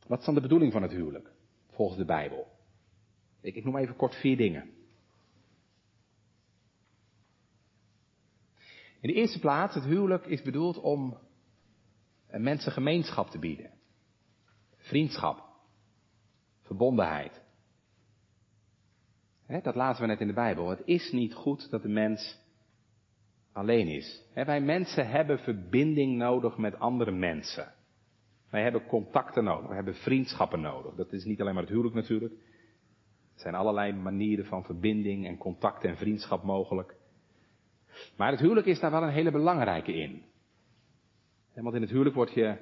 [SPEAKER 1] Wat is dan de bedoeling van het huwelijk, volgens de Bijbel? Ik noem even kort vier dingen. In de eerste plaats, het huwelijk is bedoeld om mensen gemeenschap te bieden. Vriendschap. Verbondenheid. dat laten we net in de Bijbel. Het is niet goed dat de mens alleen is. wij mensen hebben verbinding nodig met andere mensen. Wij hebben contacten nodig, we hebben vriendschappen nodig. Dat is niet alleen maar het huwelijk natuurlijk. Er zijn allerlei manieren van verbinding en contact en vriendschap mogelijk. Maar het huwelijk is daar wel een hele belangrijke in. Want in het huwelijk word je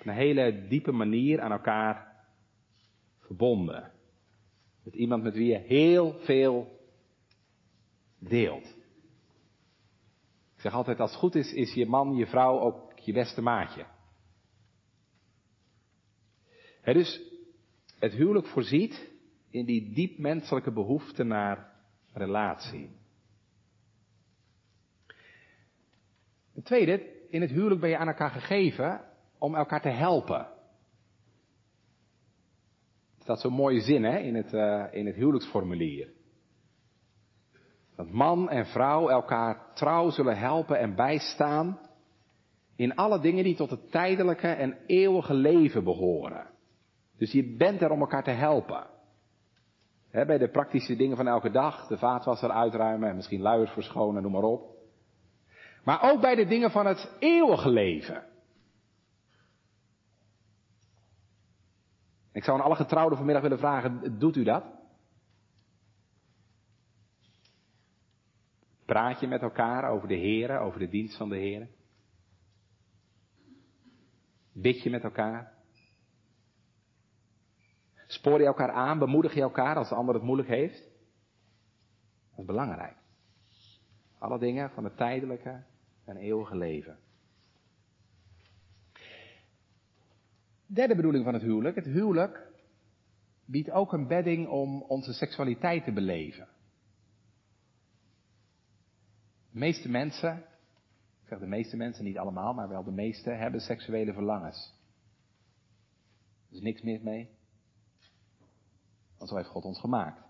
[SPEAKER 1] op een hele diepe manier aan elkaar verbonden. Met iemand met wie je heel veel deelt. Ik zeg altijd, als het goed is, is je man, je vrouw ook je beste maatje dus het huwelijk voorziet in die diep menselijke behoefte naar relatie. Ten tweede, in het huwelijk ben je aan elkaar gegeven om elkaar te helpen. Er staat zo'n mooie zin hè, in, het, uh, in het huwelijksformulier. Dat man en vrouw elkaar trouw zullen helpen en bijstaan in alle dingen die tot het tijdelijke en eeuwige leven behoren. Dus je bent er om elkaar te helpen. bij de praktische dingen van elke dag, de vaatwasser uitruimen en misschien luiers verschonen, noem maar op. Maar ook bij de dingen van het eeuwige leven. Ik zou aan alle getrouwden vanmiddag willen vragen, doet u dat? Praat je met elkaar over de Heren, over de dienst van de Heren? Bid je met elkaar? Spoor je elkaar aan? Bemoedig je elkaar als de ander het moeilijk heeft? Dat is belangrijk. Alle dingen van het tijdelijke en eeuwige leven. Derde bedoeling van het huwelijk. Het huwelijk biedt ook een bedding om onze seksualiteit te beleven. De meeste mensen, ik zeg de meeste mensen, niet allemaal, maar wel de meeste, hebben seksuele verlangens. Er is niks mis mee. Want zo heeft God ons gemaakt.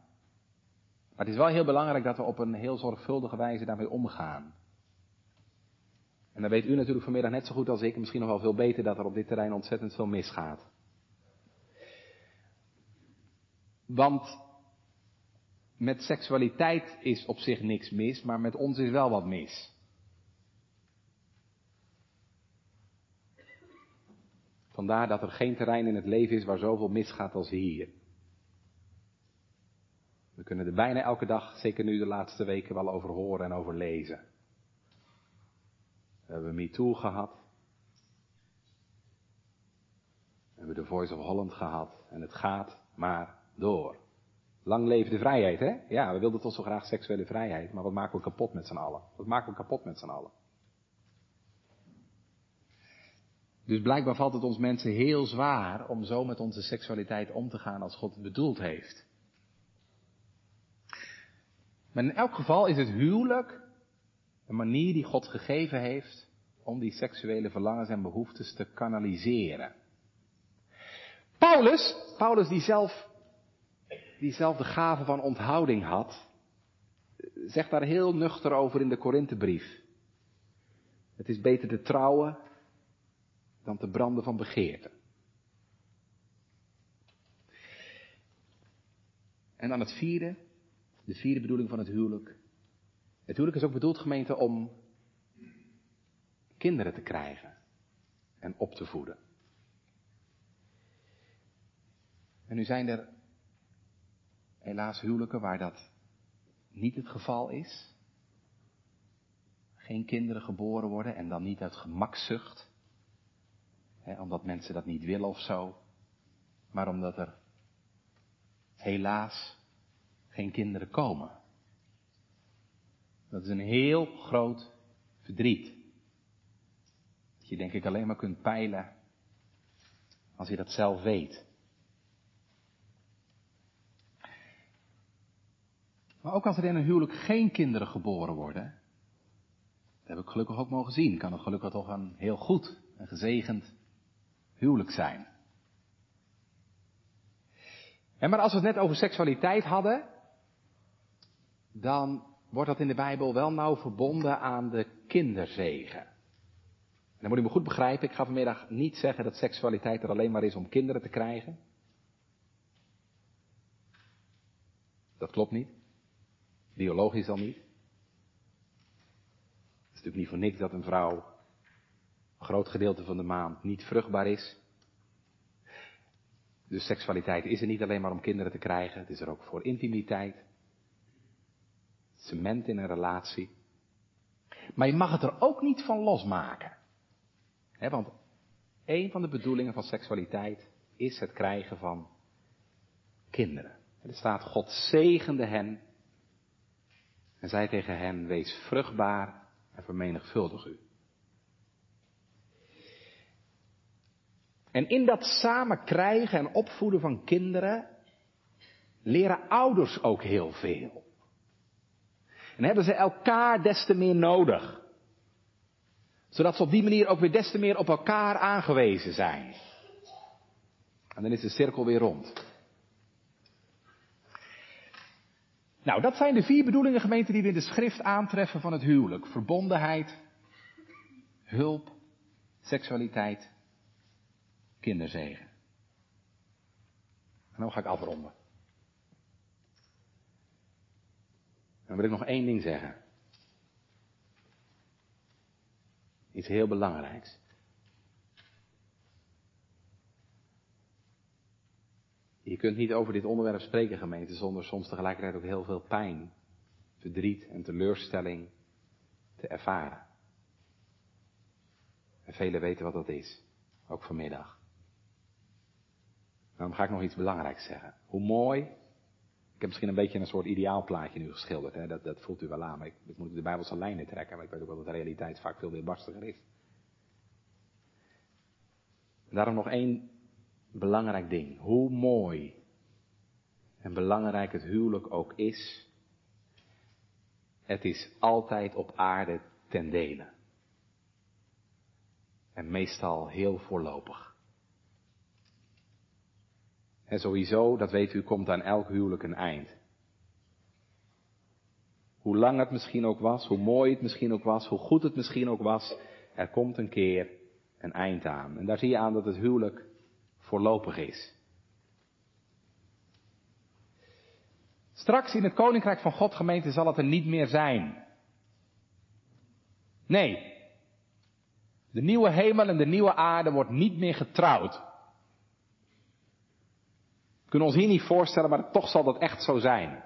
[SPEAKER 1] Maar het is wel heel belangrijk dat we op een heel zorgvuldige wijze daarmee omgaan. En dan weet u natuurlijk vanmiddag net zo goed als ik, misschien nog wel veel beter, dat er op dit terrein ontzettend veel misgaat. Want met seksualiteit is op zich niks mis, maar met ons is wel wat mis. Vandaar dat er geen terrein in het leven is waar zoveel misgaat als hier. We kunnen er bijna elke dag, zeker nu de laatste weken, wel over horen en over lezen. We hebben MeToo gehad. We hebben de Voice of Holland gehad. En het gaat maar door. Lang leven de vrijheid, hè? Ja, we wilden toch zo graag seksuele vrijheid. Maar wat maken we kapot met z'n allen? Wat maken we kapot met z'n allen? Dus blijkbaar valt het ons mensen heel zwaar om zo met onze seksualiteit om te gaan als God het bedoeld heeft. Maar in elk geval is het huwelijk een manier die God gegeven heeft om die seksuele verlangens en behoeftes te kanaliseren. Paulus, Paulus die zelf, die zelf de gave van onthouding had, zegt daar heel nuchter over in de Korinthebrief. Het is beter te trouwen dan te branden van begeerte. En dan het vierde, de vierde bedoeling van het huwelijk. Het huwelijk is ook bedoeld, gemeente, om kinderen te krijgen en op te voeden. En nu zijn er helaas huwelijken waar dat niet het geval is. Geen kinderen geboren worden en dan niet uit gemakzucht. Hè, omdat mensen dat niet willen of zo. Maar omdat er helaas geen kinderen komen. Dat is een heel groot verdriet. Dat je denk ik alleen maar kunt peilen als je dat zelf weet. Maar ook als er in een huwelijk geen kinderen geboren worden, dat heb ik gelukkig ook mogen zien, kan het gelukkig toch een heel goed en gezegend huwelijk zijn. En maar als we het net over seksualiteit hadden, dan wordt dat in de Bijbel wel nauw verbonden aan de kinderzegen. En dan moet u me goed begrijpen, ik ga vanmiddag niet zeggen dat seksualiteit er alleen maar is om kinderen te krijgen. Dat klopt niet. Biologisch al niet. Het is natuurlijk niet voor niks dat een vrouw een groot gedeelte van de maand niet vruchtbaar is. Dus seksualiteit is er niet alleen maar om kinderen te krijgen, het is er ook voor intimiteit cement in een relatie. Maar je mag het er ook niet van losmaken. Want een van de bedoelingen van seksualiteit is het krijgen van kinderen. er staat, God zegende hen en zei tegen hen, wees vruchtbaar en vermenigvuldig u. En in dat samen krijgen en opvoeden van kinderen leren ouders ook heel veel. En hebben ze elkaar des te meer nodig. Zodat ze op die manier ook weer des te meer op elkaar aangewezen zijn. En dan is de cirkel weer rond. Nou, dat zijn de vier bedoelingen, gemeente, die we in de schrift aantreffen van het huwelijk. Verbondenheid, hulp, seksualiteit, kinderzegen. En dan ga ik afronden. Dan wil ik nog één ding zeggen. Iets heel belangrijks. Je kunt niet over dit onderwerp spreken, gemeente, zonder soms tegelijkertijd ook heel veel pijn, verdriet en teleurstelling te ervaren. En velen weten wat dat is. Ook vanmiddag. Dan ga ik nog iets belangrijks zeggen. Hoe mooi. Ik heb misschien een beetje een soort ideaalplaatje nu geschilderd. Hè? Dat, dat voelt u wel aan. Maar ik, ik moet de Bijbelse lijnen trekken. Maar ik weet ook wel dat de realiteit vaak veel weerbarstiger is. Daarom nog één belangrijk ding. Hoe mooi en belangrijk het huwelijk ook is. Het is altijd op aarde ten dele. En meestal heel voorlopig. En sowieso, dat weet u, komt aan elk huwelijk een eind. Hoe lang het misschien ook was, hoe mooi het misschien ook was, hoe goed het misschien ook was, er komt een keer een eind aan. En daar zie je aan dat het huwelijk voorlopig is. Straks in het koninkrijk van God gemeente zal het er niet meer zijn. Nee. De nieuwe hemel en de nieuwe aarde wordt niet meer getrouwd. Kunnen ons hier niet voorstellen, maar toch zal dat echt zo zijn.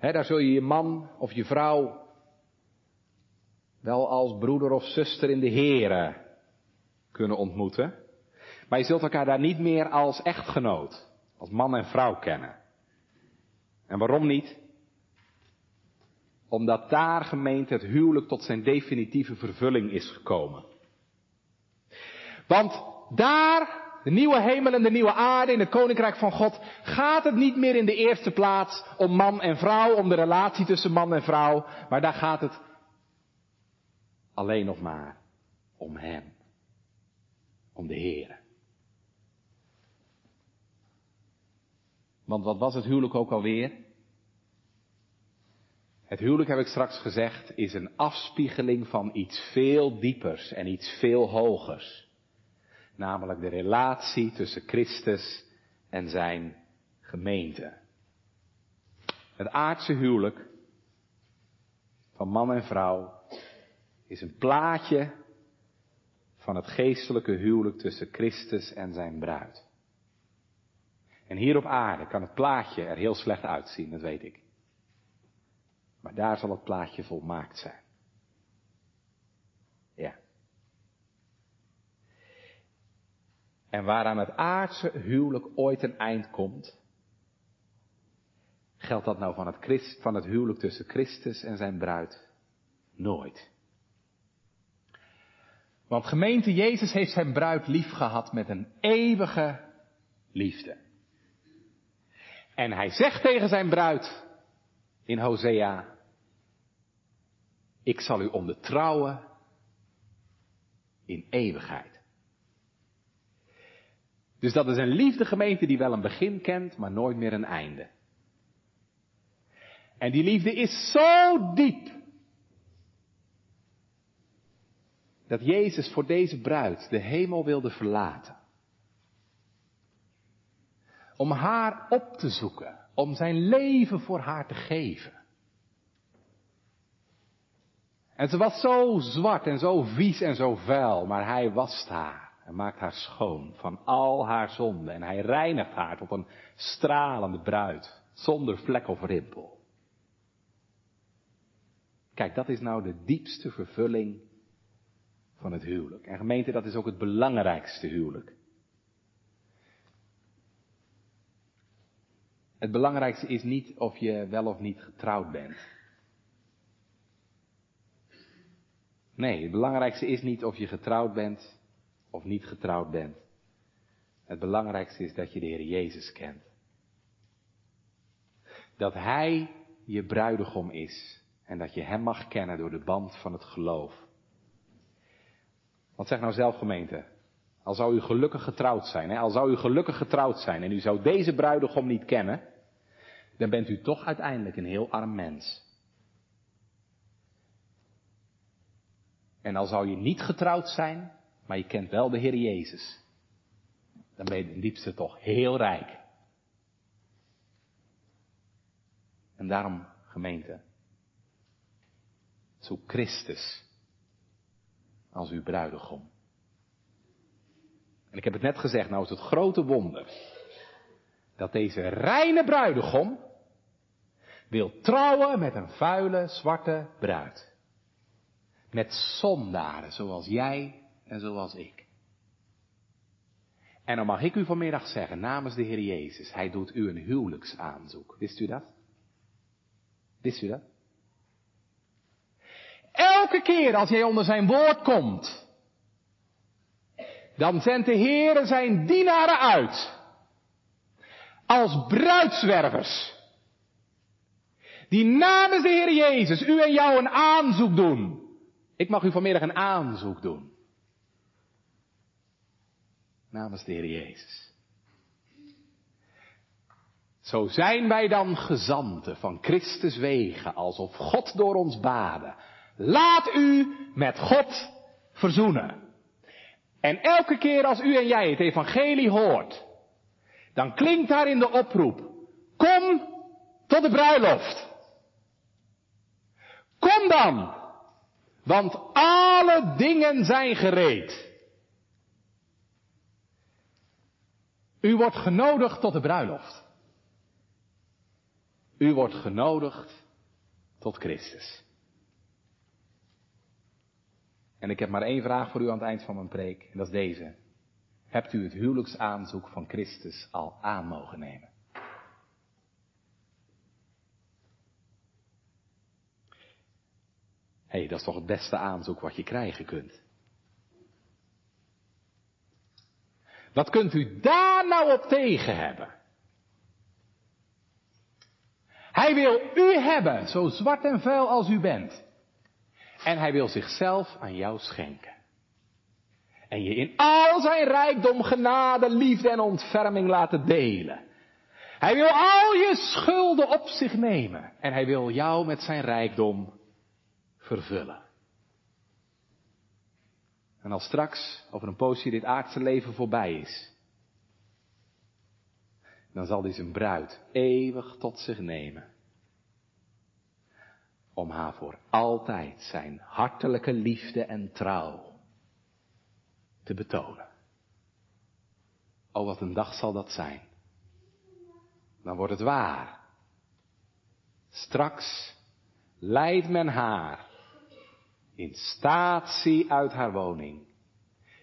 [SPEAKER 1] Daar zul je je man of je vrouw wel als broeder of zuster in de Here kunnen ontmoeten. Maar je zult elkaar daar niet meer als echtgenoot, als man en vrouw kennen. En waarom niet? Omdat daar gemeente het huwelijk tot zijn definitieve vervulling is gekomen. Want daar, de nieuwe hemel en de nieuwe aarde in het koninkrijk van God, gaat het niet meer in de eerste plaats om man en vrouw, om de relatie tussen man en vrouw, maar daar gaat het alleen nog maar om Hem. Om de Heer. Want wat was het huwelijk ook alweer? Het huwelijk, heb ik straks gezegd, is een afspiegeling van iets veel diepers en iets veel hogers. Namelijk de relatie tussen Christus en zijn gemeente. Het aardse huwelijk van man en vrouw is een plaatje van het geestelijke huwelijk tussen Christus en zijn bruid. En hier op aarde kan het plaatje er heel slecht uitzien, dat weet ik. Maar daar zal het plaatje volmaakt zijn. Ja. En waaraan het aardse huwelijk ooit een eind komt, geldt dat nou van het, Christ, van het huwelijk tussen Christus en zijn bruid nooit. Want gemeente Jezus heeft zijn bruid lief gehad met een eeuwige liefde. En hij zegt tegen zijn bruid in Hosea, ik zal u ondertrouwen in eeuwigheid. Dus dat is een liefdegemeente die wel een begin kent, maar nooit meer een einde. En die liefde is zo diep. Dat Jezus voor deze bruid de hemel wilde verlaten. Om haar op te zoeken, om zijn leven voor haar te geven. En ze was zo zwart en zo vies en zo vuil, maar hij wast haar en maakt haar schoon van al haar zonden en hij reinigt haar tot een stralende bruid, zonder vlek of rimpel. Kijk, dat is nou de diepste vervulling van het huwelijk. En gemeente, dat is ook het belangrijkste huwelijk. Het belangrijkste is niet of je wel of niet getrouwd bent. Nee, het belangrijkste is niet of je getrouwd bent of niet getrouwd bent. Het belangrijkste is dat je de Heer Jezus kent. Dat Hij je bruidegom is en dat je Hem mag kennen door de band van het geloof. Wat zeg nou zelf gemeente? Al zou u gelukkig getrouwd zijn, hè? al zou u gelukkig getrouwd zijn en u zou deze bruidegom niet kennen, dan bent u toch uiteindelijk een heel arm mens. En al zou je niet getrouwd zijn, maar je kent wel de Heer Jezus, dan ben je ten diepste toch heel rijk. En daarom, gemeente, zoek Christus als uw bruidegom. En ik heb het net gezegd, nou is het grote wonder dat deze reine bruidegom wil trouwen met een vuile zwarte bruid. Met zondaren, zoals jij en zoals ik. En dan mag ik u vanmiddag zeggen, namens de Heer Jezus, Hij doet u een huwelijksaanzoek. Wist u dat? Wist u dat? Elke keer als jij onder zijn woord komt, dan zendt de Heer zijn dienaren uit. Als bruidswervers. Die namens de Heer Jezus u en jou een aanzoek doen. Ik mag u vanmiddag een aanzoek doen. Namens de Heer Jezus. Zo zijn wij dan gezanten van Christus wegen, alsof God door ons baden. Laat u met God verzoenen. En elke keer als u en jij het evangelie hoort, dan klinkt daar in de oproep, kom tot de bruiloft. Kom dan, want alle dingen zijn gereed. U wordt genodigd tot de bruiloft. U wordt genodigd tot Christus. En ik heb maar één vraag voor u aan het eind van mijn preek, en dat is deze. Hebt u het huwelijksaanzoek van Christus al aan mogen nemen? Hé, hey, dat is toch het beste aanzoek wat je krijgen kunt. Wat kunt u daar nou op tegen hebben? Hij wil u hebben, zo zwart en vuil als u bent. En hij wil zichzelf aan jou schenken. En je in al zijn rijkdom, genade, liefde en ontferming laten delen. Hij wil al je schulden op zich nemen. En hij wil jou met zijn rijkdom vervullen. En als straks, over een poosje, dit aardse leven voorbij is, dan zal hij zijn bruid eeuwig tot zich nemen. Om haar voor altijd zijn hartelijke liefde en trouw te betonen. Oh, wat een dag zal dat zijn. Dan wordt het waar. Straks leidt men haar in statie uit haar woning,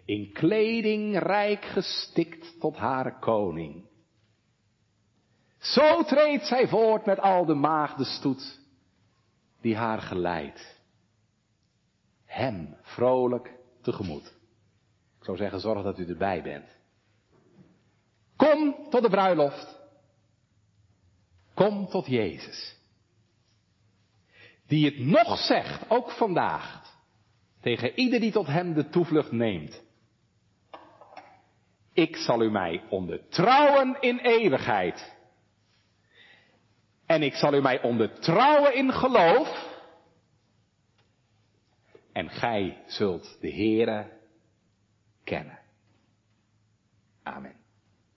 [SPEAKER 1] in kleding rijk gestikt tot haar koning. Zo treedt zij voort met al de maagdenstoet die haar geleidt. Hem vrolijk tegemoet. Ik zou zeggen, zorg dat u erbij bent. Kom tot de bruiloft. Kom tot Jezus. Die het nog zegt, ook vandaag, tegen ieder die tot hem de toevlucht neemt. Ik zal u mij ondertrouwen in eeuwigheid. En ik zal u mij ondertrouwen in geloof. En gij zult de Heere kennen. Amen.